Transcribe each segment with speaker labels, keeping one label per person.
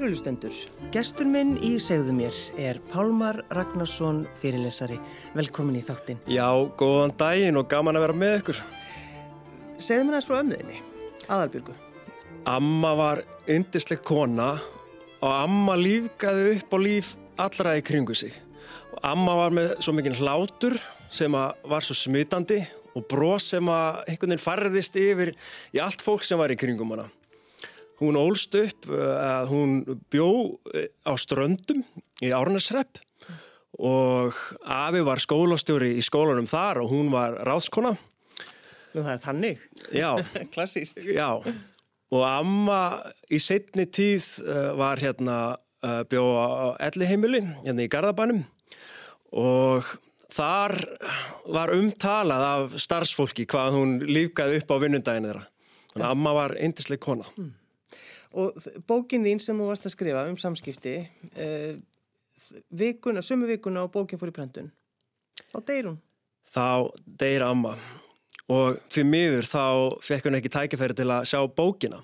Speaker 1: kærulustendur. Gestur minn í segðu mér er Pálmar Ragnarsson fyrirlesari. Velkomin í þáttinn.
Speaker 2: Já, góðan daginn og gaman að vera með ykkur.
Speaker 1: Segðu mér aðeins frá ömmuðinni, aðalbyrgu.
Speaker 2: Amma var yndisleg kona og amma lífgaði upp á líf allra í kringu sig. Og amma var með svo mikinn hlátur sem var svo smitandi og brós sem að einhvern veginn farðist yfir í allt fólk sem var í kringum hana. Hún ólst upp að hún bjó eh, á ströndum í Árnarsrepp og Afi var skólastjóri í skólanum þar og hún var ráðskona.
Speaker 1: Nú það er þannig.
Speaker 2: Já.
Speaker 1: Klassíst.
Speaker 2: Já. Og Amma í setni tíð eh, var hérna eh, bjó á Elliheimili, hérna í Garðabænum og þar var umtalað af starfsfólki hvað hún lífgaði upp á vinnundaginu þeirra. Þannig að Amma var eindisleg kona. Mm.
Speaker 1: Og bókin þín sem þú varst að skrifa um samskipti, eh, vikuna, sumu vikuna og bókin fór í prentun, þá deyr hún?
Speaker 2: Þá deyr amma og því miður þá fekk hún ekki tækifæri til að sjá bókina.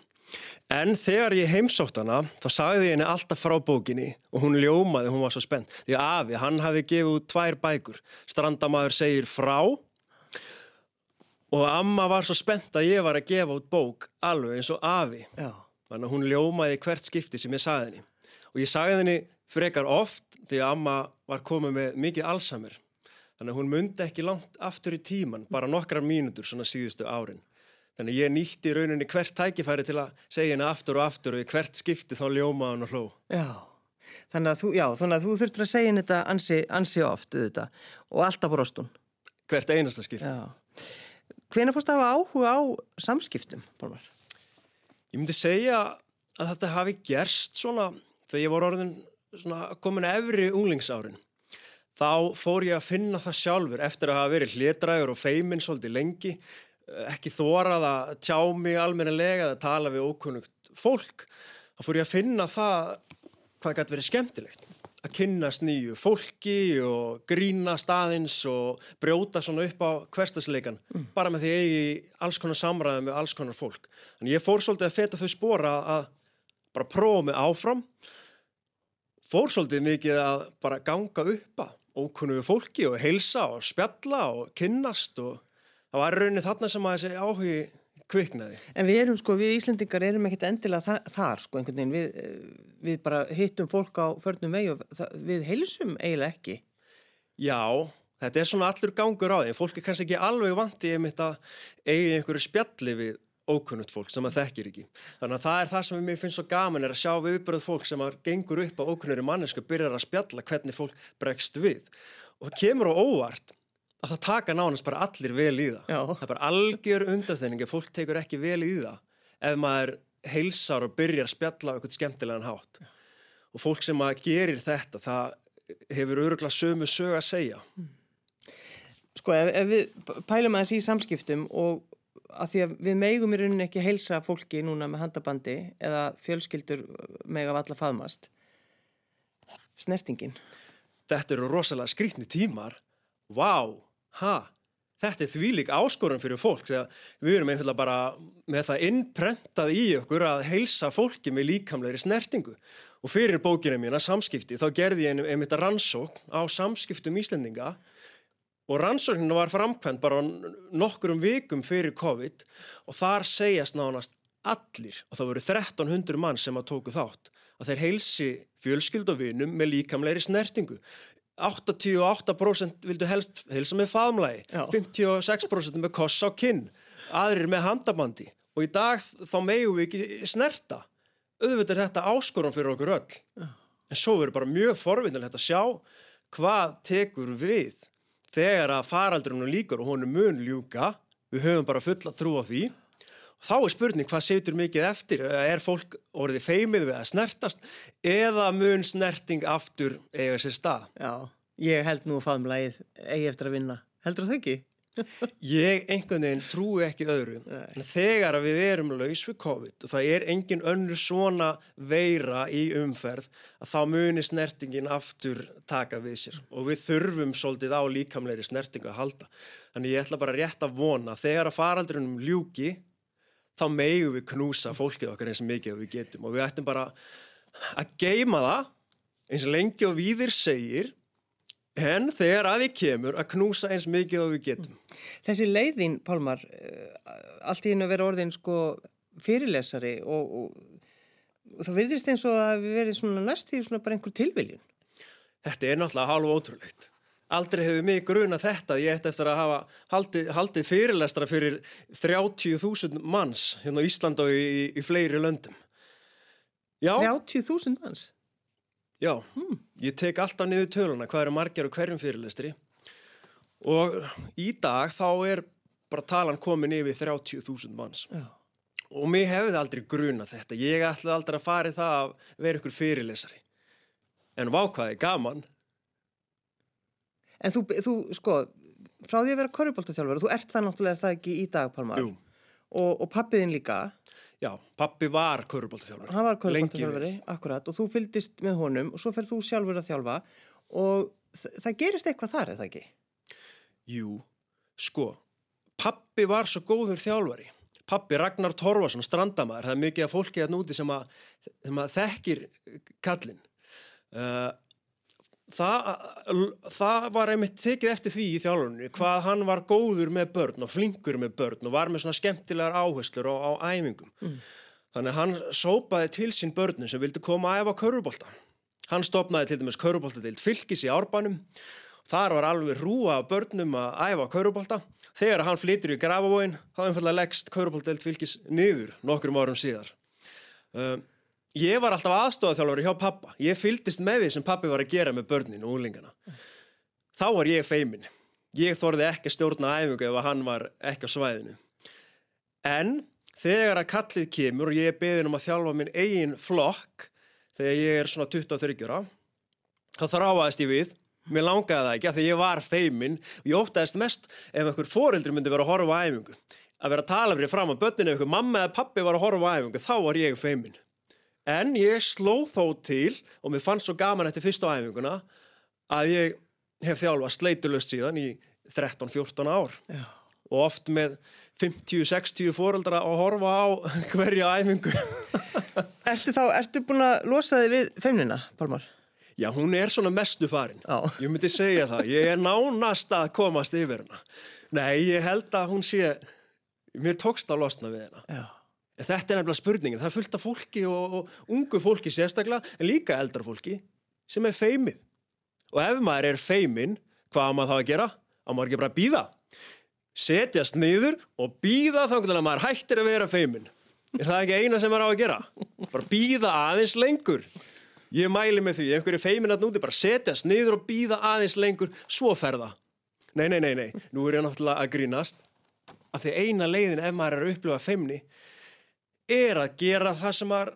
Speaker 2: En þegar ég heimsótt hana, þá sagði ég henni alltaf frá bókinni og hún ljómaði, hún var svo spennt. Því afi, hann hafi gefið út tvær bækur. Strandamaður segir frá og amma var svo spennt að ég var að gefa út bók alveg eins og afi.
Speaker 1: Já.
Speaker 2: Þannig að hún ljómaði hvert skipti sem ég sagði henni. Og ég sagði henni frekar oft því að amma var komið með mikið allsamir. Þannig að hún myndi ekki langt aftur í tíman, bara nokkrar mínútur svona síðustu árin. Þannig að ég nýtti rauninni hvert tækifæri til að segja henni aftur og aftur og í hvert skipti þá ljómaði hann og hló.
Speaker 1: Já, þannig að þú, já, þannig að þú þurftur að segja henni þetta ansi, ansi oft þetta, og alltaf brostun.
Speaker 2: Hvert einasta skipti.
Speaker 1: Hvena fórst að hafa áhuga á samskiptum, Pálmar?
Speaker 2: Ég myndi segja að þetta hafi gerst svona þegar ég voru orðin svona, komin efri unglingsárin. Þá fór ég að finna það sjálfur eftir að hafa verið hlétræður og feiminn svolítið lengi, ekki þórað að tjá mig almennilega að tala við ókunnugt fólk. Þá fór ég að finna það hvað gæti verið skemmtilegt að kynnast nýju fólki og grína staðins og brjóta svona upp á hverstasleikan mm. bara með því að ég í alls konar samræði með alls konar fólk. Þannig ég fór svolítið að feta þau spóra að bara prófa mig áfram fór svolítið mikið að bara ganga upp að ókunnugu fólki og heilsa og spjalla og kynnast og það var raunin þarna sem að þessi áhugi kviknaði.
Speaker 1: En við erum sko, við Íslandingar erum ekkert endilega þar, þar sko einhvern veginn, við, eh, við bara hittum fólk á förnum vegi og það, við heilsum eiginlega ekki.
Speaker 2: Já, þetta er svona allur gangur á því, fólk er kannski ekki alveg vandi einmitt að eigi einhverju spjalli við ókunnugt fólk sem að þekkir ekki. Þannig að það er það sem mér finnst svo gaman er að sjá viðbröð fólk sem að gengur upp á ókunnuri mannesku byrjar að spjalla hvernig fólk bregst við. Og kemur á óvart að það taka nánast bara allir vel í það.
Speaker 1: Já.
Speaker 2: Það er bara algjör undanþenning að fólk tekur ekki vel í það ef maður heilsar og byrjar að spjalla eitthvað skemmtilegan hátt. Og fólk sem að gerir þetta, það hefur öruglega sömu sög að segja.
Speaker 1: Sko ef, ef við pælum að þessi í samskiptum og að því að við megum í rauninni ekki heilsa fólki núna með handabandi eða fjölskyldur meg af alla faðmast. Snertingin.
Speaker 2: Þetta eru rosalega skrítni tímar. Vá, ha, þetta er þvílik áskorun fyrir fólk þegar við erum einfallega bara með það innprentað í okkur að heilsa fólki með líkamleiri snertingu. Og fyrir bókina mína, samskipti, þá gerði ég einmitt að rannsók á samskiptum Íslendinga og rannsókninu var framkvæmt bara nokkurum vikum fyrir COVID og þar segjast nánast allir, og það voru 1300 mann sem að tóku þátt, að þeir heilsi fjölskyld og vinum með líkamleiri snertingu. 88% vildu helst heilsa með faðmlægi, 56% með koss á kinn, aðrir með handabandi og í dag þá megum við ekki snerta. Auðvitað er þetta áskorun fyrir okkur öll. Já. En svo verður bara mjög forvinnilegt að sjá hvað tekur við þegar að faraldrunum líkur og honum mun ljúka, við höfum bara fulla trú á því. Þá er spurning hvað setur mikið eftir, er fólk orðið feimið við að snertast eða mun snerting aftur eiga sér stað?
Speaker 1: Já, ég held nú að faðumlægið eigi eftir að vinna. Heldur það ekki?
Speaker 2: Ég einhvern veginn trúi ekki öðru. Nei. Þegar við erum laus við COVID og það er engin önnur svona veira í umferð að þá munir snertingin aftur taka við sér og við þurfum svolítið á líkamleiri snertingu að halda. Þannig ég ætla bara rétt að vona þegar að faraldrinum ljúki þá megu við knúsa fólkið okkar eins og mikið að við getum og við ættum bara að geima það eins lengi og víðir segir en þegar að því kemur að knúsa eins mikið og við getum.
Speaker 1: Þessi leiðin, Pálmar, eh, allt í hennu vera orðin sko fyrirlesari og, og, og það verðist eins og að við verðum næst í svona bara einhver tilviljun.
Speaker 2: Þetta er náttúrulega hálf ótrúlegt. Aldrei hefur mig gruna þetta ég ætti eftir að hafa haldið, haldið fyrirlestra fyrir 30.000 manns hérna á Ísland og í, í, fleiri löndum.
Speaker 1: Já. 30.000 manns?
Speaker 2: Já, hmm. ég tek alltaf niður töluna hvað eru margir og hverjum fyrirlestri og í dag þá er bara talan komin yfir 30.000 manns Já. og mér hefði aldrei gruna þetta, ég ætlaði aldrei að fara í það að vera ykkur fyrirlesari en vákvæði gaman
Speaker 1: En þú, þú sko, frá því að vera korrupoltaþjálfur, þú ert það náttúrulega það ekki í dag, Palmar
Speaker 2: Jú
Speaker 1: Og, og pappiðin líka
Speaker 2: Já, pappi var körubóltaþjálfari.
Speaker 1: Hann var körubóltaþjálfari, akkurat, og þú fyldist með honum og svo fer þú sjálfur að þjálfa og það gerist eitthvað þar, er það ekki?
Speaker 2: Jú, sko, pappi var svo góður þjálfari. Pappi Ragnar Torfarsson, strandamæður, það er mikið af fólki hérna úti sem að, sem að þekkir kallin. Uh, það, það var einmitt tekið eftir því í þjálfurinu hvað hann var góður með börn og flinkur með börn og var með svona skemmtilegar áherslur á, á æfingum. Mm. þannig að hann sópaði til sín börnum sem vildi koma að æfa körubólta hann stopnaði til dæmis körubólta til fylgis í árbænum þar var alveg rúa af börnum að æfa körubólta þegar hann flytur í grafavóin þá einfallega leggst körubólta til fylgis niður nokkrum árum síðar. Uh, Ég var alltaf aðstofað hjá pappa. Ég fyldist með því sem pappi var að gera með börnin og úlingana. Þá var ég feimin. Ég þorði ekki að stjórna æfingu ef hann var ekki á svæðinu. En þegar að kallið kemur og ég er beðin um að þjálfa minn eigin flokk þegar ég er svona 23 ára, þá þráaðist ég við. Mér langaði það ekki að því ég var feimin og ég ótaðist mest ef einhver foreldri myndi vera að horfa æfingu. Að vera að tala fyrir fram á börninu ef einhver mamma eða pappi var að horfa æfingu, þá var ég feimin. En ég sló þó til og mér fannst svo gaman eftir fyrsta æfinguna að ég hef þjálfa sleitulust síðan í 13-14 ár Já. og oft með 50-60 fóreldra að horfa á hverja æfingu.
Speaker 1: Ertu þá, ertu búin að losa þig við feimnina, Palmar?
Speaker 2: Já, hún er svona mestu farin. Já. Ég myndi segja það. Ég er nánast að komast yfir hana. Nei, ég held að hún sé, mér tókst að losna við hana. Já. Þetta er nefnilega spurningin. Það er fullt af fólki og, og ungu fólki sérstaklega, en líka eldra fólki sem er feimið. Og ef maður er feimin, hvað á maður þá að gera? Á maður ekki bara að býða. Setjast niður og býða þá að maður hættir að vera feimin. Er það ekki eina sem maður á að gera? Bara býða aðeins lengur. Ég mæli með því, einhverju feimin að núti bara setjast niður og býða aðeins lengur, svo ferða. Nei, nei, nei, nei, nú er ég náttúrulega að grínast. Af því eina leiðin ef maður er að upplifa feimni er að gera það sem er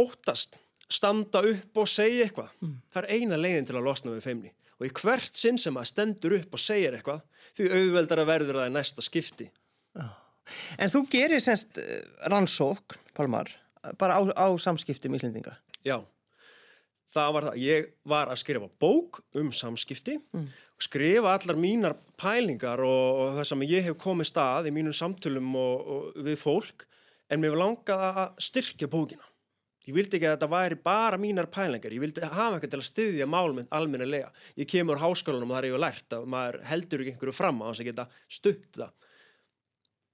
Speaker 2: óttast, standa upp og segja eitthvað. Mm. Það er eina leiðin til að losna við feimni og í hvert sinn sem að stendur upp og segja eitthvað því auðveldar að verður það í næsta skipti.
Speaker 1: En þú gerir semst eh, rannsók, Pálmar, bara á, á samskiptum í Íslendinga?
Speaker 2: Já, það var það. Ég var að skrifa bók um samskipti mm. og skrifa allar mínar pælingar og, og það sem ég hef komið stað í mínum samtölum og, og við fólk en mér langaði að styrkja bókina. Ég vildi ekki að þetta væri bara mínar pælingar, ég vildi hafa eitthvað til að styðja málmynd almennilega. Ég kemur háskólanum og það er ég að lært að maður heldur ekki einhverju fram á þess að geta stutt það.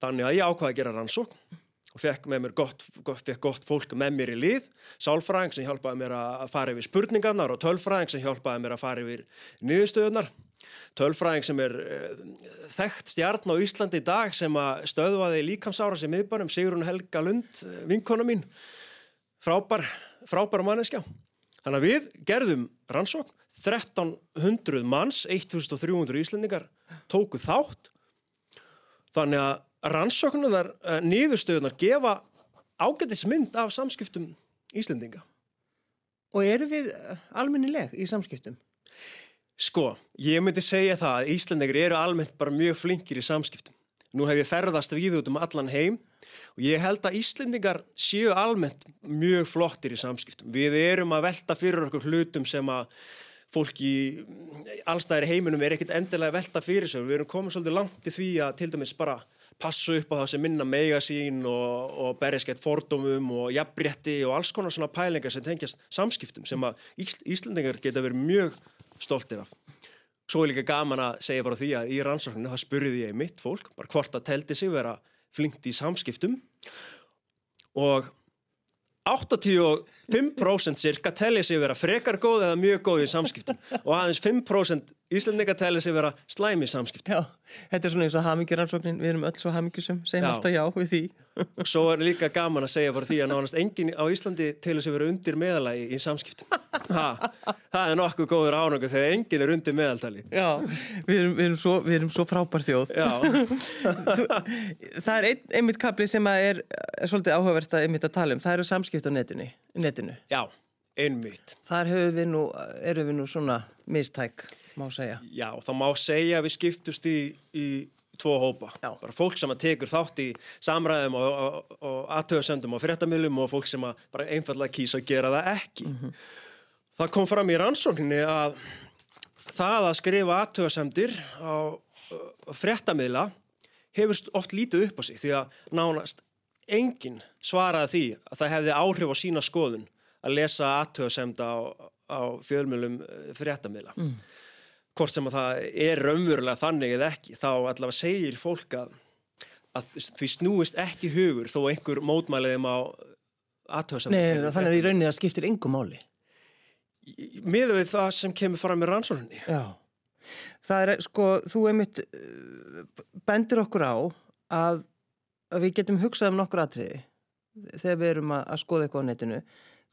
Speaker 2: Þannig að ég ákvaði að gera rannsókn og fekk með mér gott, gott, gott fólk með mér í lið, sálfræðing sem hjálpaði mér að fara yfir spurningarnar og tölfræðing sem hjálpaði mér að fara yfir niðurstöðunar tölfræðing sem er uh, þekkt stjarn á Íslandi í dag sem að stöðvaði líkamsára sem miðbænum Sigrun Helga Lund, eh, vinkona mín. Frábær, frábær manneskja. Þannig að við gerðum rannsókn 1300 manns 1300 íslendingar tóku þátt. Þannig að rannsóknunar uh, nýðustöðunar gefa ágættismynd af samskiptum íslendinga.
Speaker 1: Og eru við almennileg í samskiptum?
Speaker 2: Sko, ég myndi segja það að Íslandegri eru almennt bara mjög flinkir í samskiptum. Nú hef ég ferðast við út um allan heim og ég held að Íslandingar séu almennt mjög flottir í samskiptum. Við erum að velta fyrir okkur hlutum sem að fólk í allstæðir heiminum er ekkit endilega velta fyrir sig. Við erum komið svolítið langt í því að til dæmis bara passa upp á það sem minna meiga sín og, og berja skeitt fordómum og jafnbretti og alls konar svona pælingar sem tengjast samskiptum sem að Ís Íslandingar geta verið mjög stoltir af. Svo er líka gaman að segja bara því að í rannsókninu það spurði ég mitt fólk, bara hvort að teldi sig vera flinkt í samskiptum og 85% cirka telli sig vera frekar góð eða mjög góð í samskiptum og aðeins 5% Íslandinga telli sig vera slæmi í samskiptum.
Speaker 1: Já, þetta er svona eins og hamingjuransóknin, við erum öll svo hamingjusum, segjum
Speaker 2: Já.
Speaker 1: alltaf já við því.
Speaker 2: Og svo er líka gaman að segja bara því að nánast enginn á Íslandi telur sig vera undir meðalagi í samskiptum. Ha, það er nokkuð góður ánöku þegar enginn er undir meðaltali.
Speaker 1: Já, við erum, við erum, svo, við erum svo frábær þjóð. Þú, það er ein, einmitt kapli sem er, er svolítið áhugavert að einmitt að tala um, það eru samskipt á netinu. netinu.
Speaker 2: já, einmitt.
Speaker 1: Þar við nú, erum við nú svona mistæk, má segja.
Speaker 2: Já, það má segja að við skiptust í, í tvo hópa.
Speaker 1: Já.
Speaker 2: Bara fólk sem að tekur þátt í samræðum og, og, og aðtöðasendum og fólk sem að bara einfallega kýsa að gera það ekki. Það kom fram í rannsókninni að það að skrifa aðtöðasendir á uh, fréttamila hefur oft lítið upp á sig því að nánast enginn svaraði því að það hefði áhrif á sína skoðun að lesa aðtöðasenda á, á fjölmjölum fréttamila. Mm hvort sem að það er raunverulega þannig eða ekki, þá allavega segir fólk að, að því snúist ekki hugur þó einhver mótmæliðum á aðtöðsam.
Speaker 1: Nei, þannig að í rauninni það skiptir engum máli.
Speaker 2: Miður við það sem kemur fram með rannsókninni.
Speaker 1: Já, það er sko, þú einmitt uh, bendir okkur á að, að við getum hugsað um nokkur atriði þegar við erum að, að skoða eitthvað á netinu.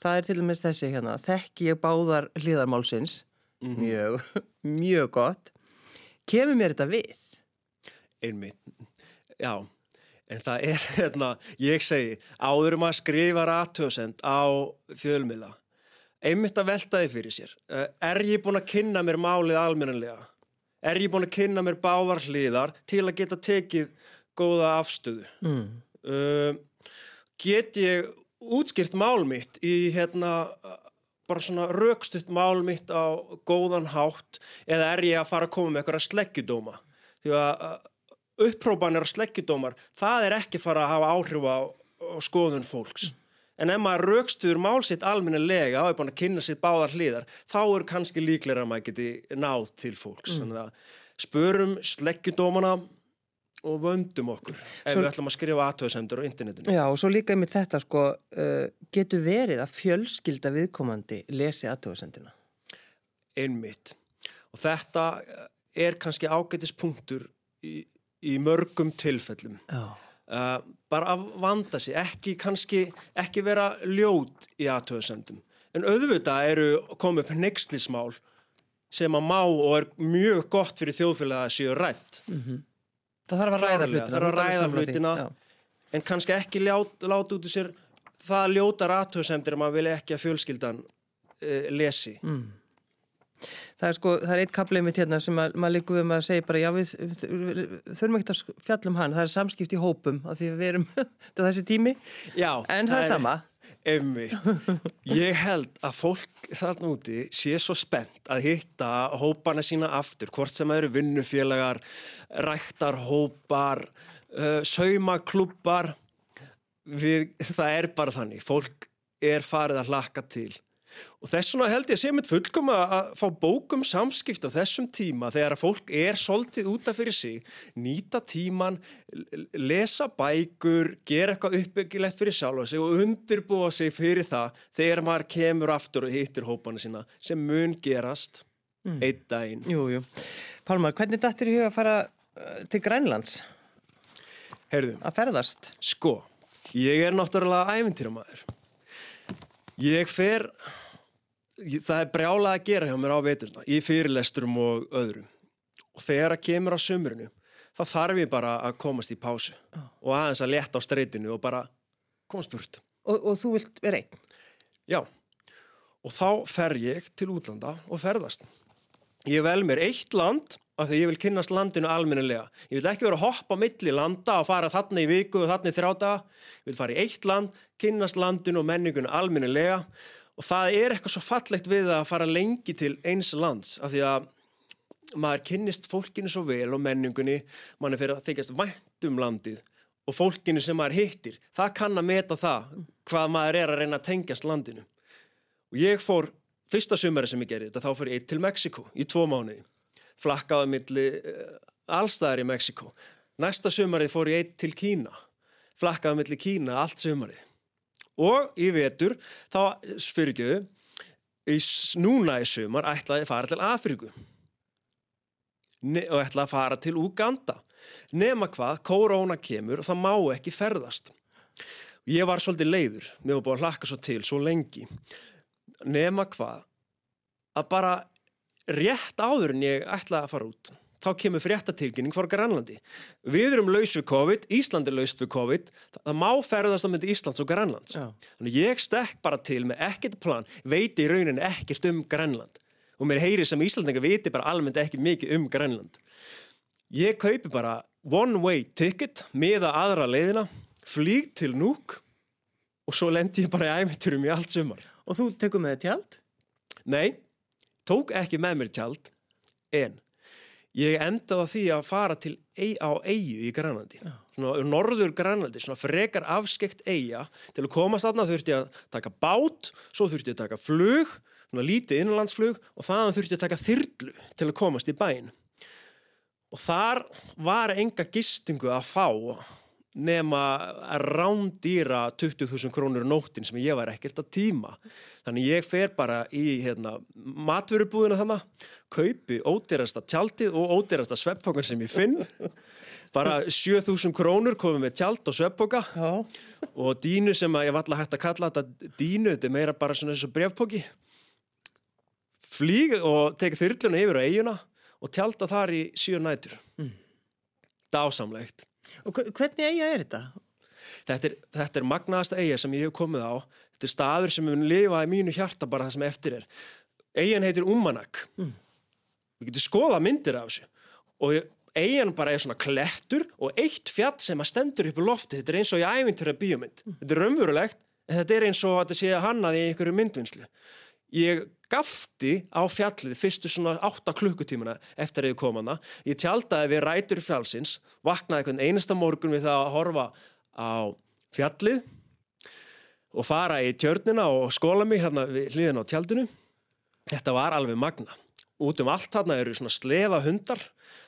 Speaker 1: Það er til dæmis þessi hérna, þekki ég báðar hlýðarmálsins, mjög, mjög gott. Kemur mér þetta við?
Speaker 2: Einmitt, já. En það er, hérna, ég segi, áður um að skrifa aðtöðsend á fjölmila. Einmitt að velta þið fyrir sér. Eh, Er ég búin að kynna mér málið almennilega? Er ég búin að kynna mér báðar hliðar til að geta tekið góða afstöðu?
Speaker 1: Mm.
Speaker 2: Uh, get ég útskýrt mál mitt í hérna bara svona raukstutt mál mitt á góðan hátt eða er ég að fara að koma með eitthvað sleggjudóma? Því að upprópanir og sleggjudómar það er ekki fara að hafa áhrif á, á skoðun fólks. En ef maður raukstuður mál sitt almennilega og er búin að kynna sér báðar hliðar þá er kannski líklega að maður geti náð til fólks. Þannig að spörum sleggjudómana og vöndum okkur. Ef
Speaker 1: Svo-
Speaker 2: við ætlum að skrifa aðtöðsendur á internetinu.
Speaker 1: Já, og svo líka einmitt þetta sko, uh, getur verið að fjölskylda viðkomandi lesi aðtöðasendina.
Speaker 2: einmitt. Og þetta eh, er kannski ágætispunktur í, í mörgum tilfellum.
Speaker 1: Já.
Speaker 2: uh, bara að vanda sig ekki kannski, ekki vera ljót í aðtöðsendum en auðvitað eru komið upp nexlismál sem að má og er mjög gott fyrir þjóðfélag að séu rætt
Speaker 1: Það þarf að ræða hlutina.
Speaker 2: að ræða
Speaker 1: því.
Speaker 2: hlutina. En kannski ekki lját, láta út úr sér það ljótar aðtöðsendir að maður vilja ekki að fjölskyldan uh, lesi
Speaker 1: Það er sko, það er eitt kaplið mitt hérna sem að, maður líka við með að segja bara, já við, þurfum ekki að sk- fjalla um hann, það er samskipt í hópum af því við erum, þetta er þessi tími,
Speaker 2: Já,
Speaker 1: en það er sama.
Speaker 2: Einmitt. Ég held að fólk þarna úti sé svo spennt að hitta hópana sína aftur, hvort sem eru vinnufélagar, ræktarhópar, uh, saumaklubbar. Við, það er bara þannig, fólk er farið að hlakka til. Og þess vegna held ég að sé mitt fullkom að fá bókum samskipt á þessum tíma þegar að fólk er soltið útaf fyrir sig, nýta tíman, lesa bækur, gera eitthvað uppbyggilegt fyrir sjálfa sig og undirbúa sig fyrir það þegar maður kemur aftur og hittir hópana sína sem mun gerast einn daginn.
Speaker 1: Jú, jú. Pálmar, hvernig dættir huga að fara uh, til Grænlands
Speaker 2: Heyrðu,
Speaker 1: að ferðast?
Speaker 2: Sko, ég er náttúrulega ævintýramæður. Ég fer, það er brjálað að gera hjá mér á veturna, í fyrirlesturum og öðrum. Og þegar að kemur á sumrinu, þá þarf ég bara að komast í pásu og aðeins að leta á streitinu og bara komast burt.
Speaker 1: Og, og þú vilt vera einn?
Speaker 2: Já, og þá fer ég til útlanda og ferðast. Ég vel mér eitt land af því ég vil kynnast landinu almennilega. Ég vil ekki vera að hoppa á milli landa og fara þarna í viku og þarna í þrjáta. Ég vil fara í eitt land, kynnast landinu og menningunum almennilega og það er eitthvað svo fallegt við að fara lengi til eins lands af því að maður kynnist fólkinu svo vel og menningunni, mann er fyrir að þykjast vænt um landið og fólkinu sem maður hittir, það kann að meta það hvað maður er að reyna að tengjast landinu. Og ég fór, fyrsta sumari sem ég gerði þetta, þá fór ég til Mexiko í tvo mánuði, flakkaði milli uh, allstæðar í Mexiko. Næsta sumarið fór ég eitt til Kína, flakkaði milli Kína allt sumarið. Og í vetur, þá fyrirgjöðu, núna í sumar ætlaði að fara til Afriku og ætlaði að fara til Uganda nema hvað, korona kemur og það má ekki ferðast. Ég var svolítið leiður mér var búin að hlakka svo til, svo lengi. Nema hvað að bara rétt áður en ég ætlaði að fara út þá kemur fréttatilkynning fór Grænlandi. Við erum laus við COVID, Ísland er laust við COVID það má ferðast á myndi Íslands og Grænlands. Já. þannig ég stekk bara til með ekkert plan, veiti í raunin ekkert um Grænland. Og mér heyri sem Íslandingar viti bara almennt ekki mikið um Grænland. Ég kaupi bara one way ticket miða aðra leiðina flýg til núk og svo lendi ég bara í æfinturum í allt sumar.
Speaker 1: Og þú tekur með tjald?
Speaker 2: Nei, tók ekki með mér tjald en ég endaði því að fara til á eigu í Grænlandi. Svona norður Grænlandi, svona frekar afskekt eiga til að komast aðna þurfti að taka bát, svo þurfti að taka flug svona lítið innanlandsflug og þaðan þurfti að taka þyrlu til að komast í bæin og þar var enga gistingu að fá nema að rándýra 20.000 krónur nóttin sem ég var ekkert að tíma. Þannig ég fer bara í hérna, matvörubúðina þannig kaupi ódýrasta tjaldið og ódýrasta sveppokkan sem ég finn. Bara 7.000 krónur komið með tjald og sveppokka og dínu sem ég var alltaf hægt að kalla þetta dínu, þetta er meira bara svona eins og brevpokki flíg og tek þyrluna yfir á eiguna og tjálta þar í síðan nætur. Mm. dásamlegt
Speaker 1: Og hvernig eiga er þetta?
Speaker 2: Þetta er, þetta er magnaðasta eiga sem ég hef komið á. Þetta er staður sem við lifa í mínu hjarta bara það sem eftir er. Eigan heitir Umanak. Mm. Við getum skoða myndir af þessu. Og eigan bara er svona klettur og eitt fjall sem að stendur upp í lofti. Þetta er eins og í ævintura bíomynd. Mm. Þetta er raunverulegt en þetta er eins og að þetta sé að hannað í einhverju myndvinnslu. Ég gafti á fjallið fyrstu svona 8 klukkutímuna eftir að ég kom hana. Ég tjaldaði við rætur fjallsins, vaknaði einhvern einasta morgun við það að horfa á fjallið og fara í tjörnina og skóla mig hérna við hliðin á tjaldinu. Þetta var alveg magna. Út um allt þarna eru svona sleðahundar.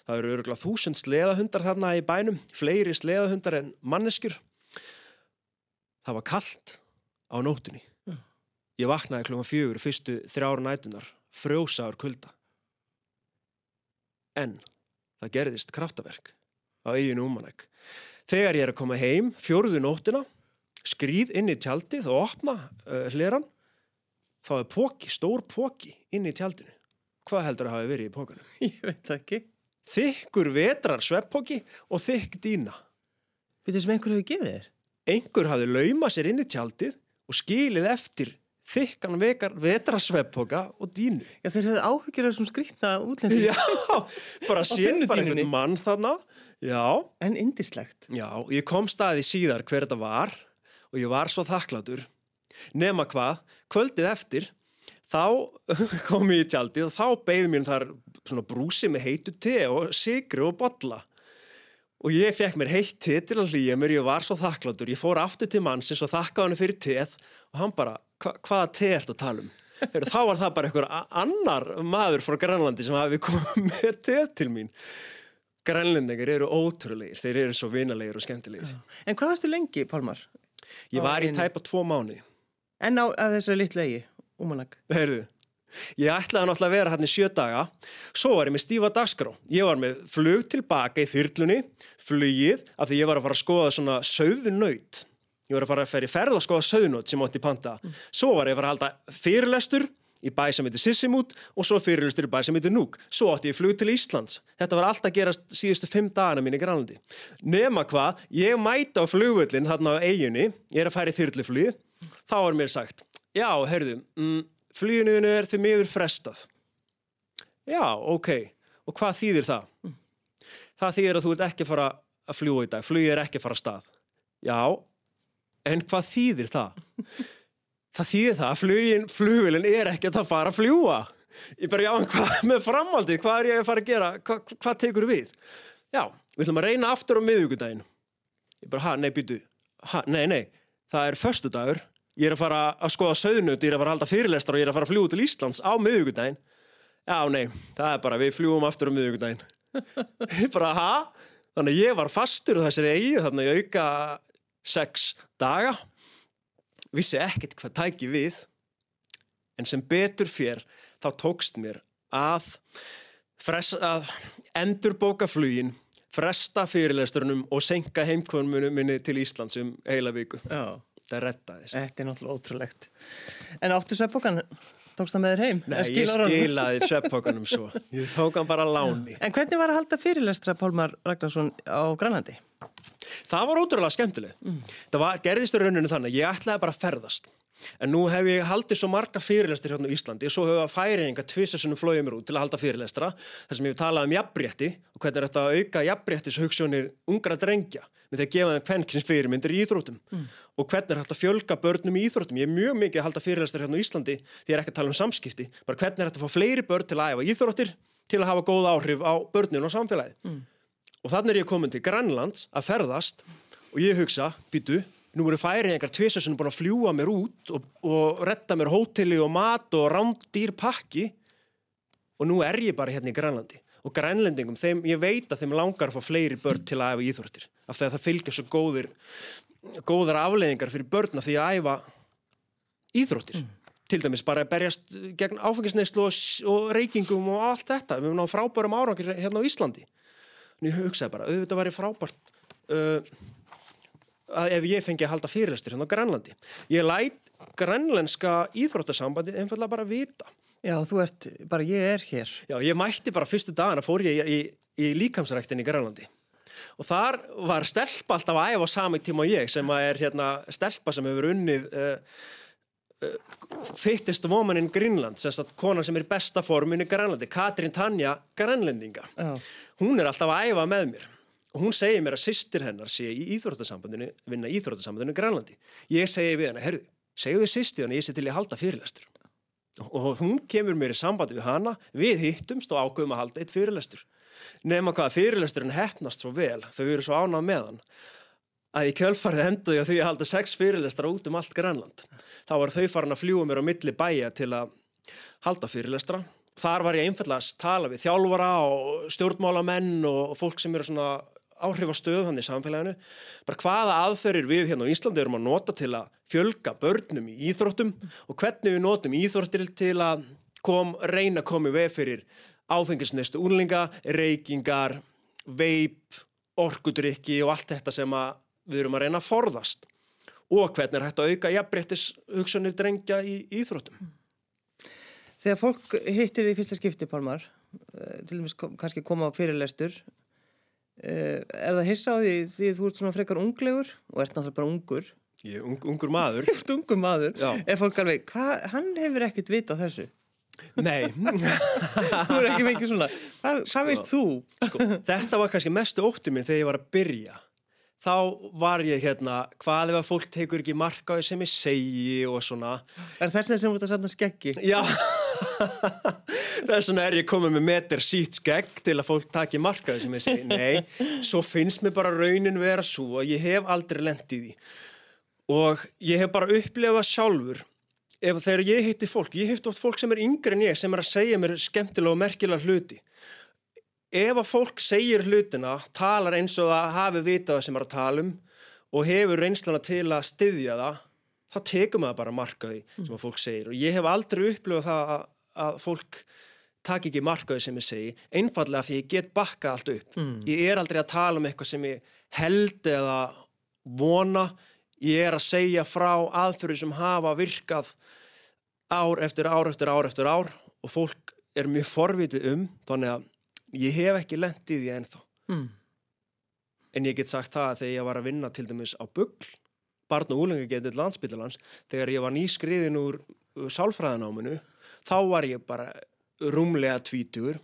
Speaker 2: Það eru öruglega þúsund sleðahundar þarna í bænum, fleiri sleðahundar en manneskur. Það var kallt á nótunni. Ég vaknaði klokkan fjögur fyrstu þrjára nætunar, frjósaður kulda. En það gerðist kraftaverk á eiginu umanæk. Þegar ég er að koma heim fjóruðu nóttina, skrýð inn í tjaldið og opna uh, hleran, þá er póki, stór póki inn í tjaldinu. Hvað heldur að hafi verið í pókanum?
Speaker 1: Ég veit ekki.
Speaker 2: Þykkur vetrar sveppóki og þykk dýna.
Speaker 1: Vitið sem einhver hefur gefið þér?
Speaker 2: Einhver hafi laumað sér inn í tjaldið og skilið eftir þykkan vetrasveppoka og dínu.
Speaker 1: Já, þeir hefðu áhugir af þessum skrítna útlending.
Speaker 2: Já, bara sér bara einhvern mann þarna. Já.
Speaker 1: En indislegt.
Speaker 2: Já, og ég kom staði síðar hver þetta var og ég var svo þakklatur. Nema hvað, kvöldið eftir, þá kom ég í tjaldi og þá beigði mér þar svona brúsi með heitu te og sigri og botla. Og ég fekk mér heitt te til að hlýja mér, ég var svo þakklatur. Ég fór aftur til mannsins og þakkaði hann fyrir teð og hann bara hva, hvaða te ert að tala um? Heru, þá var það bara einhver annar maður frá Grænlandi sem hafi komið með te til mín. Grænlendingar eru ótrúleir, þeir eru svo vinalegir og skemmtilegir.
Speaker 1: En hvað varstu lengi, Pálmar?
Speaker 2: Ég var í tæpa tvo mánu.
Speaker 1: En á þessari litlu eigi, Umanag?
Speaker 2: Heyrðu, ég ætlaði náttúrulega að vera hann í sjö daga, svo var ég með stífa dagskrá. Ég var með flug tilbaka í þyrlunni, flugið, af því ég var að fara að skoða svona söðunöyt ég var að fara að ferja ferð og skoða söðnót sem átti panta. Svo var ég að fara að halda fyrirlestur í bæ sem heitir Sissimút og svo fyrirlestur í bæ sem heitir Núk. Svo átti ég flug til Íslands. Þetta var alltaf að gerast síðustu fimm dagana mín í Grænlandi. Nema hvað, ég mæta á flugvöldin þarna á eiginni, ég er að færi þyrliflug, þá er mér sagt, já, heyrðu, mm, fluginu er því miður frestað. Já, ok, og hvað þýðir það? Það þýðir að þú ert ekki að fara að fljúa í dag, flugið er ekki að fara að stað. Já, En hvað þýðir það? Það þýðir það að flugin, flugvilin er ekkert að fara að fljúa. Ég bara, já, hvað með framhaldið, hvað er ég að fara að gera, Hva, hvað tekur við? Já, við ætlum að reyna aftur á miðugudaginn. Ég bara, ha, nei, býtu, ha, nei, nei, það er förstu dagur, ég er að fara að skoða söðnut, ég er að fara að halda fyrirlestra og ég er að fara að fljúa til Íslands á miðugudaginn. Já, nei, það er bara, við fljúum aftur á miðugudaginn. ég bara, ha? Þannig að ég var fastur þessari eigi, þannig að auka sex daga, vissi ekkert hvað tæki við, en sem betur fér þá tókst mér að, fress, að endurbóka flugin, fresta fyrirlesturunum og senka heimkvörnum minni til Íslands um heila viku.
Speaker 1: Já.
Speaker 2: Það rettaðist.
Speaker 1: Þetta er náttúrulega ótrúlegt. En áttu sveppbókan, tókst það með þér heim?
Speaker 2: Nei, ég skilaði sveppókanum svo. Ég tók hann bara láni.
Speaker 1: En hvernig var að halda fyrirlestra Pálmar Ragnarsson á Grænlandi?
Speaker 2: Það var ótrúlega skemmtileg. Það var, gerðist í rauninu þannig að ég ætlaði bara að ferðast. En nú hef ég haldið svo marga fyrirlestir hérna á Íslandi og svo hefur færinga tvisasunum flóið mér út til að halda fyrirlestra þar sem ég hef talað um jafnbrétti og hvernig er þetta að auka jafnbréttis hugssjónir ungra drengja með því að gefa þeim kvenkins fyrirmyndir í íþróttum og hvernig er hægt að fjölga börnum í íþróttum. Ég er mjög mikið að halda fyrirlestir hérna á Íslandi því ég er ekki að tala um samskipti, bara hvernig er hægt að fá fleiri börn til að æfa íþróttir til að hafa góð áhrif á börnin og samfélagið. Og þannig er ég komin til Grænlands að ferðast og ég hugsa, býtu, nú eru færiðingar er búin að fljúa mér út og, og retta mér hóteli og mat og rándýr pakki og nú er ég bara hérna í Grænlandi. Og grænlendingum, þeim, ég veit að þeim langar að fá fleiri börn til að æfa íþróttir. Af því að það fylgja svo góðir, góðar afleiðingar fyrir börna því að æfa íþróttir. Til dæmis bara að berjast gegn áfengisneislu og, og reykingum og allt þetta. Við erum náðu frábærum árangir hérna á Íslandi. En ég hugsaði bara, auðvitað væri frábært uh, að ef ég fengi að halda fyrirlestur hérna á Grænlandi. Ég læt grænlenska íþróttasambandi einfallega bara vita.
Speaker 1: Já, þú ert, bara ég er hér.
Speaker 2: Já, ég mætti bara fyrstu dagana fór ég í, í, í líkamsræktin í Grænlandi. Og þar var stelpa alltaf að æfa á sami tíma og ég sem að er hérna stelpa sem hefur unnið uh, fittest woman in Greenland, sem sagt konan sem er í besta formin í Grænlandi, Katrín Tanja Grænlendinga.
Speaker 1: Já.
Speaker 2: Hún er alltaf að æfa með mér og hún segir mér að sýstir hennar sé í íþróttasambandinu, vinna í íþróttasambandinu í Grænlandi. Ég segi við hennar, herru, segju þið sýstir hennar, ég sé til að halda fyrirlestur. Og hún kemur mér í sambandi við hana, við hittumst og ákveðum að halda eitt fyrirlestur. Nefna hvað fyrirlesturinn hefnast svo vel, þau eru svo ánað með hann, að í kjölfarið endaði að þau að halda sex fyrirlestra út um allt Grænland. Þá var þau farin að fljúa mér á milli bæja til að halda fyrirlestra. Þar var ég einfallega að tala við þjálfara og stjórnmálamenn og fólk sem eru svona áhrifastöð hann í samfélaginu. Bara hvaða aðferðir við hérna á Íslandi erum að nota til að fjölga börnum í íþróttum og hvernig við notum íþróttir til að kom, reyna að koma í veg fyrir áfengisnestu úrlinga, reykingar, veip, orkudrykki og allt þetta sem við erum að reyna að forðast. Og hvernig er hægt að auka jafnbrettis hugsanir drengja í íþróttum.
Speaker 1: Þegar fólk hittir því fyrsta skipti, Pálmar, eh, til dæmis kannski koma á fyrirlestur, eh, er það hissa á því því þú ert svona frekar unglegur og ert náttúrulega bara ungur,
Speaker 2: Ég ung, ungur maður.
Speaker 1: ungur maður, er fólk alveg, hvað, hann hefur ekkert vitað þessu.
Speaker 2: Nei,
Speaker 1: Þú er ekki mikið svona, hvað, hvað veist þú?
Speaker 2: sko, þetta var kannski mestu ótti minn þegar ég var að byrja. Þá var ég hérna, hvað ef að fólk tekur ekki marka á því sem ég segi og svona.
Speaker 1: Er þess að sem þú ert að senda skeggi?
Speaker 2: Já, þess vegna er ég komið með meter sítt skegg til að fólk taki marka á því sem ég segi. Nei, svo finnst mér bara raunin vera svo að ég hef aldrei lent í. Og ég hef bara upplefað sjálfur, ef þegar ég hitti fólk, ég hitti oft fólk sem er yngri en ég, sem er að segja mér skemmtilega og merkilega hluti. Ef að fólk segir hlutina, talar eins og það hafi vitað það sem er að tala um og hefur reynslana til að styðja það, þá tekum maður bara markaði sem að fólk segir. Og ég hef aldrei upplifað það að, að fólk taki ekki markaði sem ég segi, einfallega því ég get bakkað allt upp. Ég er aldrei að tala um eitthvað sem ég held eða vona, ég er að segja frá aðfyrir sem hafa virkað ár eftir ár eftir ár eftir ár og fólk er mjög forvitið um, þannig að ég hef ekki lent í því ennþá.
Speaker 1: Mm.
Speaker 2: En ég get sagt það að þegar ég var að vinna til dæmis á Bugl, barn og úlengagetið landsbyttalans, þegar ég var nýskriðin úr úr sálfræðanáminu, þá var ég bara rúmlega tvítugur,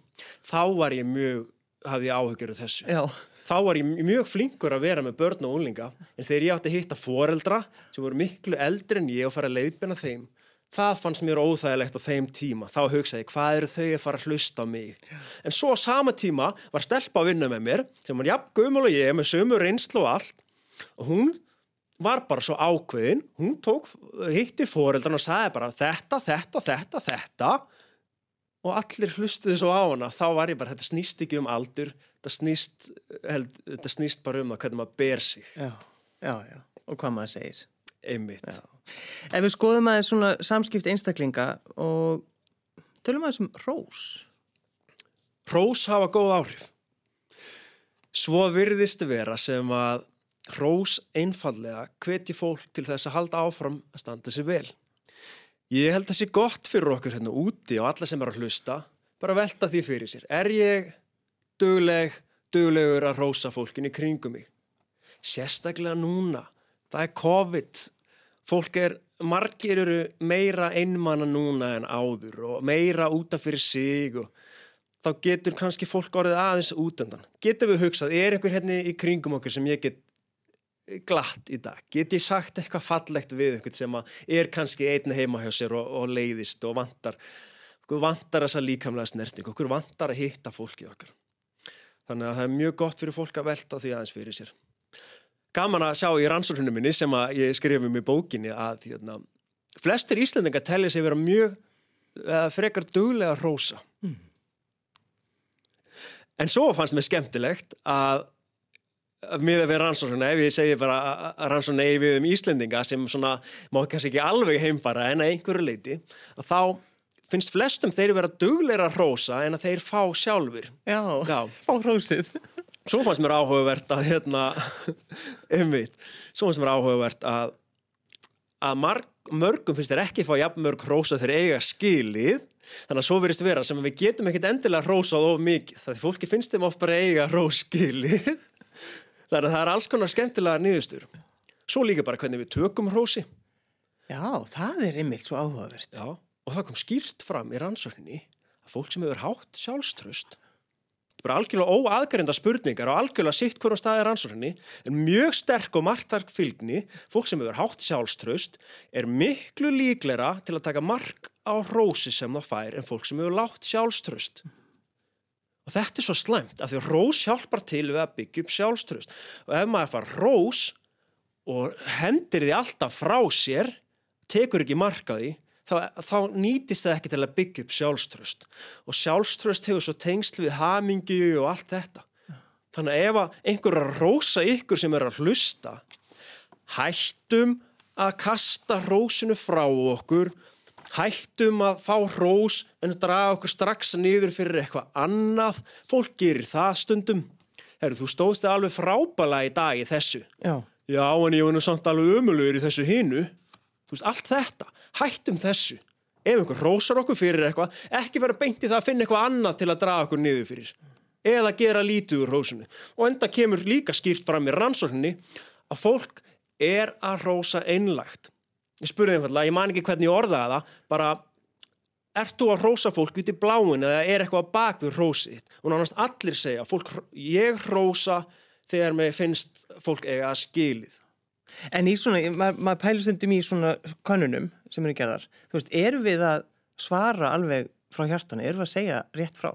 Speaker 2: þá var ég mjög, hafði ég áhyggjur af þessu.
Speaker 1: Já,
Speaker 2: Þá var ég mjög flinkur að vera með börn og úlinga, en þegar ég átti að hitta foreldra sem voru miklu eldri en ég og fara að leiðbina þeim, það fannst mér óþægilegt á þeim tíma. Þá hugsaði ég, hvað eru þau að fara að hlusta á mig? En svo sama tíma var stelpa að vinna með mér, sem var jafn gömul og ég, með sömur reynslu og allt, og hún var bara svo ákveðin, hún tók, hitti fóreldan og sagði bara þetta, þetta, þetta, þetta og allir hlustuði svo á hana, þá var ég bara, þetta snýst ekki um aldur, þetta snýst, held, þetta snýst bara um það hvernig maður ber sig.
Speaker 1: Já, já, já, og hvað maður segir.
Speaker 2: Einmitt.
Speaker 1: Já. Ef við skoðum aðeins svona samskipt einstaklinga og tölum aðeins um rós.
Speaker 2: Rós hafa góð áhrif. Svo virðist vera sem að rós einfallega hveti fólk til þess að halda áfram að standa sér vel. Ég held að það sé gott fyrir okkur hérna úti og alla sem er að hlusta, bara velta því fyrir sér. Er ég dugleg, duglegur að rósa fólkin í kringum mig? Sérstaklega núna, það er COVID, fólk er, margir eru meira einmanna núna en áður og meira útaf fyrir sig og þá getur kannski fólk orðið aðeins útendan. Getur við hugsað, er einhver hérna í kringum okkur sem ég get glatt í dag? Get ég sagt eitthvað fallegt við einhvern sem er kannski einn heima hjá sér og, og leiðist og vantar, okkur vantar þessa líkamlega snerting, okkur vantar að hitta fólki okkar. Þannig að það er mjög gott fyrir fólk að velta því aðeins fyrir sér. Gaman að sjá í rannsóknunum minni sem að ég skrifum í bókinni að hérna, flestir íslendingar telja sig vera mjög uh, frekar duglega rosa. Mm. En svo fannst mér skemmtilegt að miða við rannsóknuna, ef ég segi bara rannsóknuna eigi við um Íslendinga sem svona má kannski ekki alveg heimfara en að einhverju leiti, að þá finnst flestum þeir vera dugleira rosa en að þeir fá sjálfur.
Speaker 1: Já, Já. fá rósið.
Speaker 2: Svo fannst mér áhugavert að hérna, einmitt, svo fannst mér áhugavert að að marg, mörgum finnst þér ekki fá jafn mörg rosa þegar eiga skilið. Þannig að svo verist vera sem við getum ekkit endilega rósað of mikið, það er fólki finnst þeim oft bara eiga róskilið þannig að það er alls konar skemmtilega niðurstur svo líka bara hvernig við tökum rósi
Speaker 1: Já, það er einmitt svo áhugavert.
Speaker 2: Já, og það kom skýrt fram í rannsókninni að fólk sem hefur hátt sjálfströst bara algjörlega óaðgerinda spurningar og algjörlega sitt hverjum staðir ansvörðinni er mjög sterk og margtark fylgni fólk sem hefur hátt sjálfströst er miklu líklera til að taka mark á rósi sem það fær en fólk sem hefur látt sjálfströst og þetta er svo slæmt af því rós hjálpar til við að byggja upp sjálfströst og ef maður far rós og hendir því alltaf frá sér tekur ekki markaði þá, þá nýtist það ekki til að byggja upp sjálfströst og sjálfströst hefur svo tengsl við hamingi og allt þetta. Þannig að ef einhver að rósa ykkur sem er að hlusta hættum að kasta rósinu frá okkur hættum að fá rós en draga okkur strax niður fyrir eitthvað annað. Fólk gerir það stundum. Heru, þú stóðst alveg frábæla í dag í þessu.
Speaker 1: Já,
Speaker 2: já en ég var nú samt alveg ömulugur í þessu hinu. Veist, allt þetta hættum þessu. Ef einhver rósar okkur fyrir eitthvað ekki vera beint í það að finna eitthvað annað til að draga okkur niður fyrir. Eða gera lítið úr rósunu og enda kemur líka skýrt fram í rannsókninni að fólk er að rósa einlægt. Ég spurði einfallega, ég man ekki hvernig ég orðaði það bara, ert þú að rósa fólk út í bláin eða er eitthvað bak við rósið og náttúrulega allir segja fólk, ég rósa þegar mér finnst fólk eiga að skilið
Speaker 1: En í svona, maður mað pælur stundum í svona konunum sem eru gerðar, þú veist, eru við að svara alveg frá hjartanu, eru við að segja rétt frá?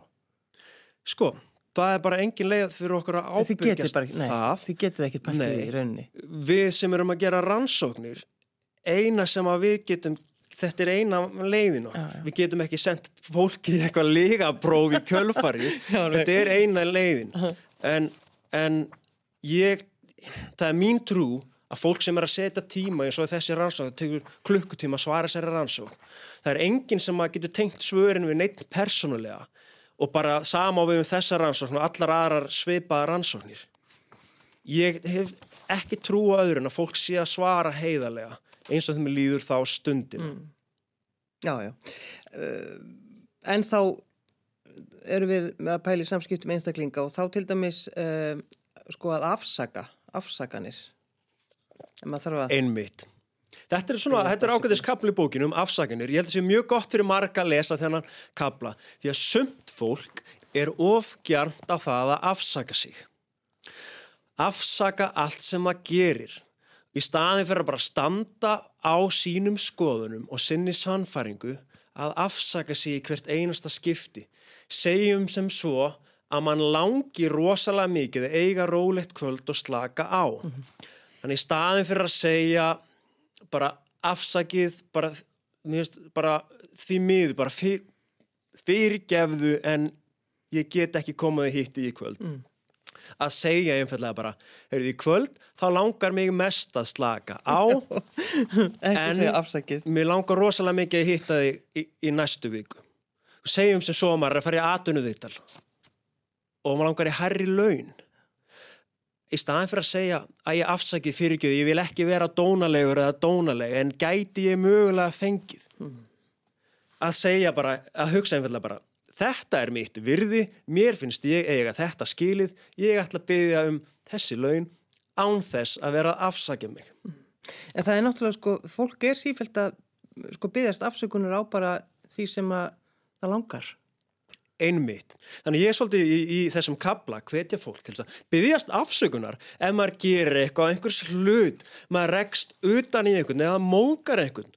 Speaker 2: Sko, það er bara engin leið fyrir okkur að ábyrgjast
Speaker 1: það. Nei, þið getið ekkert pæltið í rauninni.
Speaker 2: Við sem erum að gera rannsóknir, eina sem að við getum, þetta er eina leiðin okkar. Já, já. Við getum ekki sendt fólki eitthvað lígapróf í kjölfari, þetta er eina leiðin. En, en ég, það er mín trú að fólk sem er að setja tíma eins og þessi rannsók, það tegur klukkutíma að svara sér rannsók. Það er enginn sem að getur tengt svörin við neitt persónulega og bara sama á við um þessa rannsókn og allar aðrar sveipaða rannsóknir. Ég hef ekki trú á öðru en að fólk sé að svara heiðarlega eins og þeim líður þá stundin. Mm.
Speaker 1: Já, já. Uh, en þá eru við með að pæli samskiptum einstaklinga og þá til dæmis uh, sko að afsaka, afsakanir
Speaker 2: Einmitt. Þetta er, svona, þetta er ákveðis kapli bókinu um afsaganir. Ég held að það sé mjög gott fyrir marga að lesa þennan kapla. Því að sumt fólk er ofgjarnt á það að afsaka sig. Afsaka allt sem maður gerir. í staðin fyrir að bara standa á sínum skoðunum og sinni sannfæringu að afsaka sig í hvert einasta skipti. Segjum sem svo að mann langi rosalega mikið eiga rólegt kvöld og slaka á. Mm -hmm. Þannig í staðin fyrir að segja bara afsakið, bara, veist, bara því miður, bara fyr, fyrirgefðu en ég get ekki komaði hitt í kvöld. Mm. Að segja einfallega bara, heyrðu í kvöld þá langar mig mest að slaka á
Speaker 1: en
Speaker 2: mér langar rosalega mikið að hitta þig í, í næstu viku. Segjum sem svo maður að fara í atvinnuðittal og maður langar í herri laun í staðin fyrir að segja að ég afsakið fyrirgjöðu, ég vil ekki vera dónalegur eða dónaleg en gæti ég mögulega fengið mm. að segja bara, að hugsa einfallega bara þetta er mitt virði, mér finnst ég eiga þetta skilið, ég ætla að byggja um þessi laun án þess að vera að afsakja mig.
Speaker 1: En það er náttúrulega sko, fólk er sífælt að sko byggjast afsökunar á bara því sem að það langar.
Speaker 2: Einmitt. Þannig ég er svolítið í, í þessum kabla hvetja fólk til þess að byggjast afsökunar ef maður gerir eitthvað einhvers hlut, maður rekst utan í einhvern eða mókar einhvern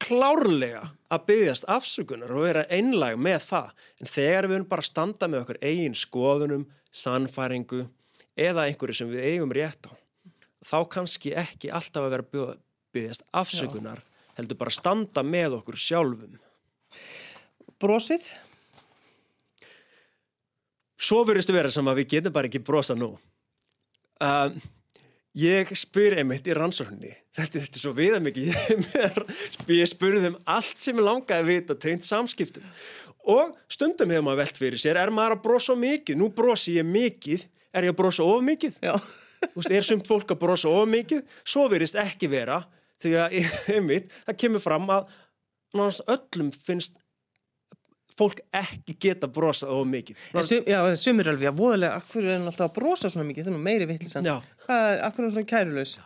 Speaker 2: klárlega að byggjast afsökunar og vera einlag með það en þegar við erum bara að standa með okkur eigin skoðunum, sannfæringu eða einhverju sem við eigum rétt á þá kannski ekki alltaf að vera byggjast afsökunar Já. heldur bara að standa með okkur sjálfum
Speaker 1: Brosið?
Speaker 2: Svo verðist að vera sem að við getum bara ekki brosa nú um, Ég spyr einmitt í rannsóknni, þetta, þetta er svo viða mikið, ég, spurði þeim allt sem ég langaði að vita tegnt samskiptum og stundum hefur maður velt fyrir sér, er maður að brosa mikið, nú brosi ég mikið, er ég að brosa of mikið? Já. Þú veist, er sumt fólk að brosa of mikið? Svo verist ekki vera því að einmitt, það kemur fram að öllum finnst fólk ekki geta brosað of mikið.
Speaker 1: Sum, já, sumir alveg, já, voðalega, akkur er hann alltaf að brosa svona mikið, það er nú meiri vittlisann. Akkur er hann svona kærulaus?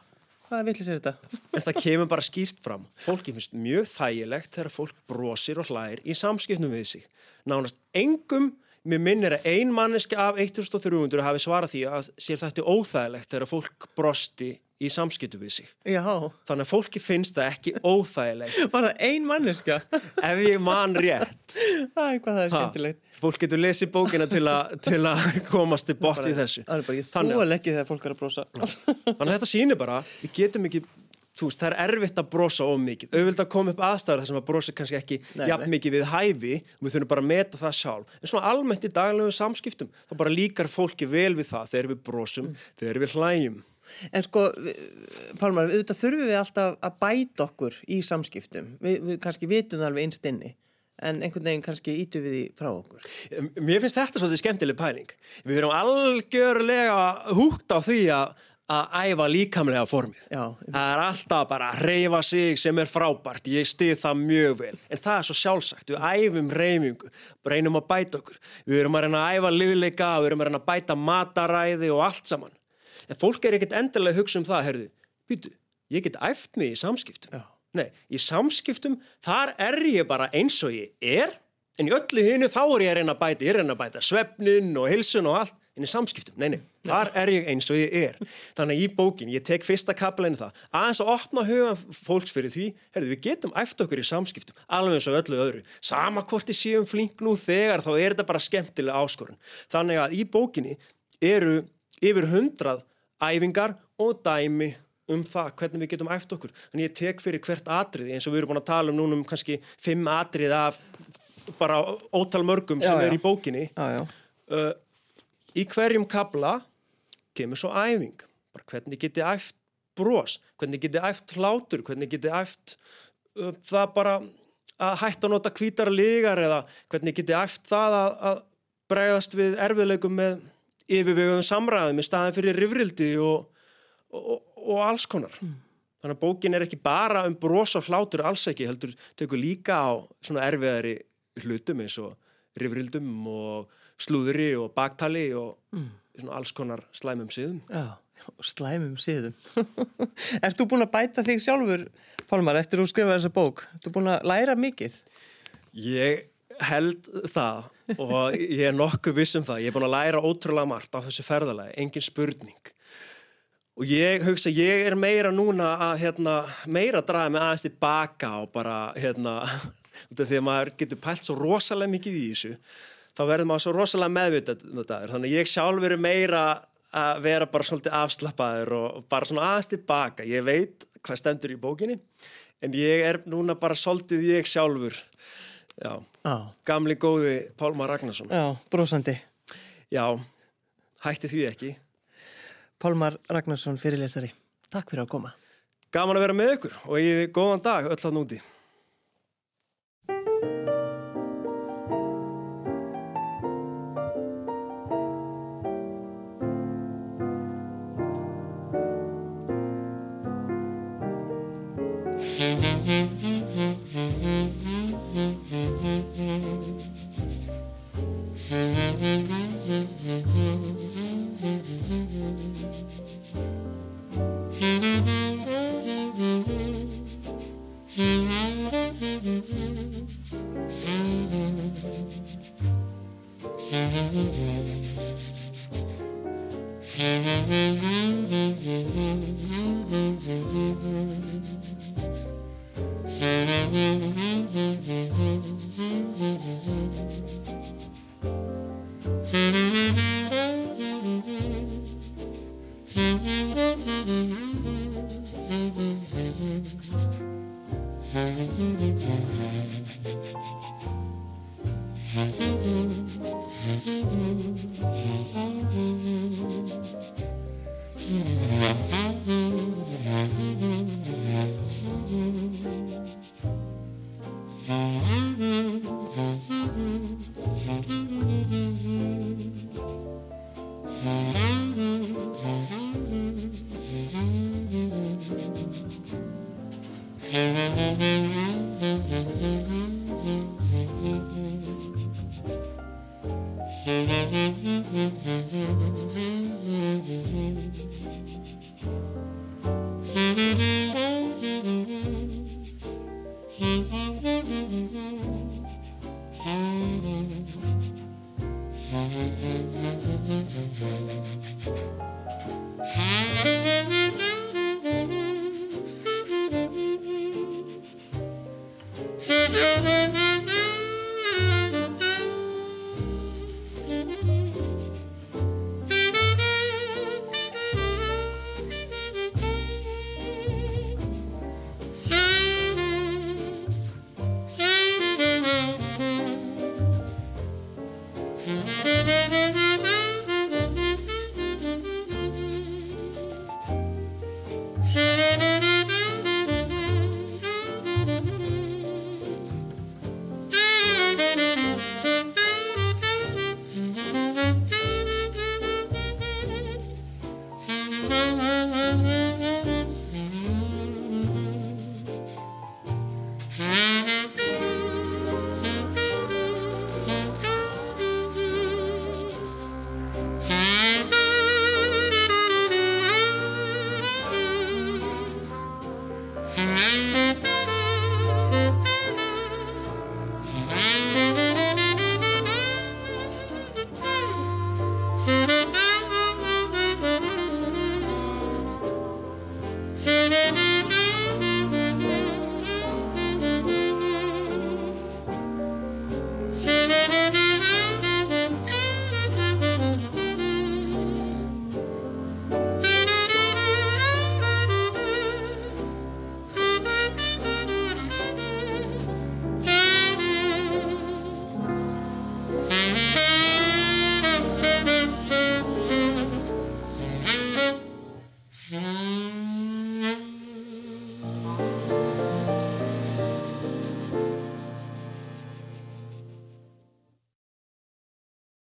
Speaker 1: Hvaða vittlis er þetta?
Speaker 2: En það kemur bara skýrt fram. Fólki finnst mjög þægilegt þegar fólk brosir og hlæðir í samskipnum við sig. Nánast engum, mér minnir að ein manneski af 1300 hafi svarað því að sér þetta er óþægilegt þegar fólk brosti í samskiptu við sig.
Speaker 1: Já.
Speaker 2: Þannig að fólki finnst það ekki óþægilegt.
Speaker 1: Var það ein manneska?
Speaker 2: Ef ég man rétt.
Speaker 1: Æ, hvað það er skemmtilegt.
Speaker 2: Fólk getur lesið bókina til, a, til að komast til bort í þessu.
Speaker 1: Það er bara, ég þú að leggja þegar fólk er að brosa.
Speaker 2: Þannig að þetta sýnir bara, við getum ekki, þú veist, það er erfitt að brosa of mikið. Auðvild að koma upp aðstæður þar sem að brosa kannski ekki jafn mikið við hæfi og við þurfum bara að meta það sjálf. En svona almennt í daglegu samskiptum, þá bara líkar fólki vel við það þegar við brosum, mm. þegar við hlæjum.
Speaker 1: En sko, Pálmar, auðvitað þurfum við alltaf að bæta okkur í samskiptum. Við, við kannski vitum það alveg einstinni, en einhvern veginn kannski ítu við því frá okkur.
Speaker 2: Mér finnst þetta svolítið skemmtileg pæling. Við erum algjörlega húgt á því að að æfa líkamlega formið. Já, það er alltaf bara að reyfa sig sem er frábært, ég stið það mjög vel. En það er svo sjálfsagt, við æfum reyfingu, reynum að bæta okkur. Við erum að reyna að æfa liðleika, við erum að reyna að bæta mataræði og allt saman en fólk er ekkert endilega að hugsa um það, herðu, býtu, ég get æft mig í samskiptum. Já. Nei, í samskiptum, þar er ég bara eins og ég er, en í öllu hinu þá er ég að reyna að bæta, ég er að reyna að bæta svefnin og hilsun og allt, en í samskiptum, nei, nei, þar er ég eins og ég er. Þannig að í bókin, ég tek fyrsta kapleinu það, aðeins að opna hugan fólks fyrir því, herðu, við getum æft okkur í samskiptum, alveg eins og öllu öðru. Sama hvort ég séum flink nú þegar, þá er þetta bara skemmtilega áskorun. Þannig að í bókinni eru yfir hundrað æfingar og dæmi um það hvernig við getum æft okkur. Þannig ég tek fyrir hvert atriði eins og við erum búin að tala um núna um kannski fimm atrið af bara ótal mörgum sem já, er já. í bókinni. Já, uh, í hverjum kabla kemur svo æfing. Bara hvernig geti æft brós, hvernig geti æft hlátur, hvernig geti æft uh, það bara að hætta að nota kvítara lígar eða hvernig geti æft það að, að bregðast við erfiðleikum með yfirvegum samræðum í staðin fyrir rifrildi og, og, og alls konar. Mm. Þannig að bókin er ekki bara um bros og hlátur alls ekki, heldur tekur líka á svona erfiðari hlutum eins og rifrildum og slúðuri og baktali og mm. svona alls konar slæmum síðum.
Speaker 1: Já, slæmum síðum. Erst þú búin að bæta þig sjálfur, Pálmar, eftir að skrifa þessa bók? Erst þú búin að læra mikið?
Speaker 2: Ég held það og ég er nokkuð vissum það. Ég er búin að læra ótrúlega margt á þessu ferðalagi, engin spurning. og ég hugsa, ég er meira núna að hérna, meira að draga mig aðeins tilbaka og bara hérna, þegar maður getur pælt svo rosalega mikið í þessu þá verður maður svo rosalega meðvitað þannig ég sjálfur er meira að vera bara svolítið afslappaður og bara svona aðeins tilbaka ég veit hvað stendur í bókinni en ég er núna bara svolítið ég sjálfur já,
Speaker 1: Já,
Speaker 2: gamli góði Pálmar Ragnarsson
Speaker 1: já, brosandi.
Speaker 2: já, hætti því ekki
Speaker 1: Pálmar Ragnarsson, fyrirlesari. Takk fyrir að koma.
Speaker 2: gaman að vera með ykkur og ég góðan dag öll að núti Mm-hmm.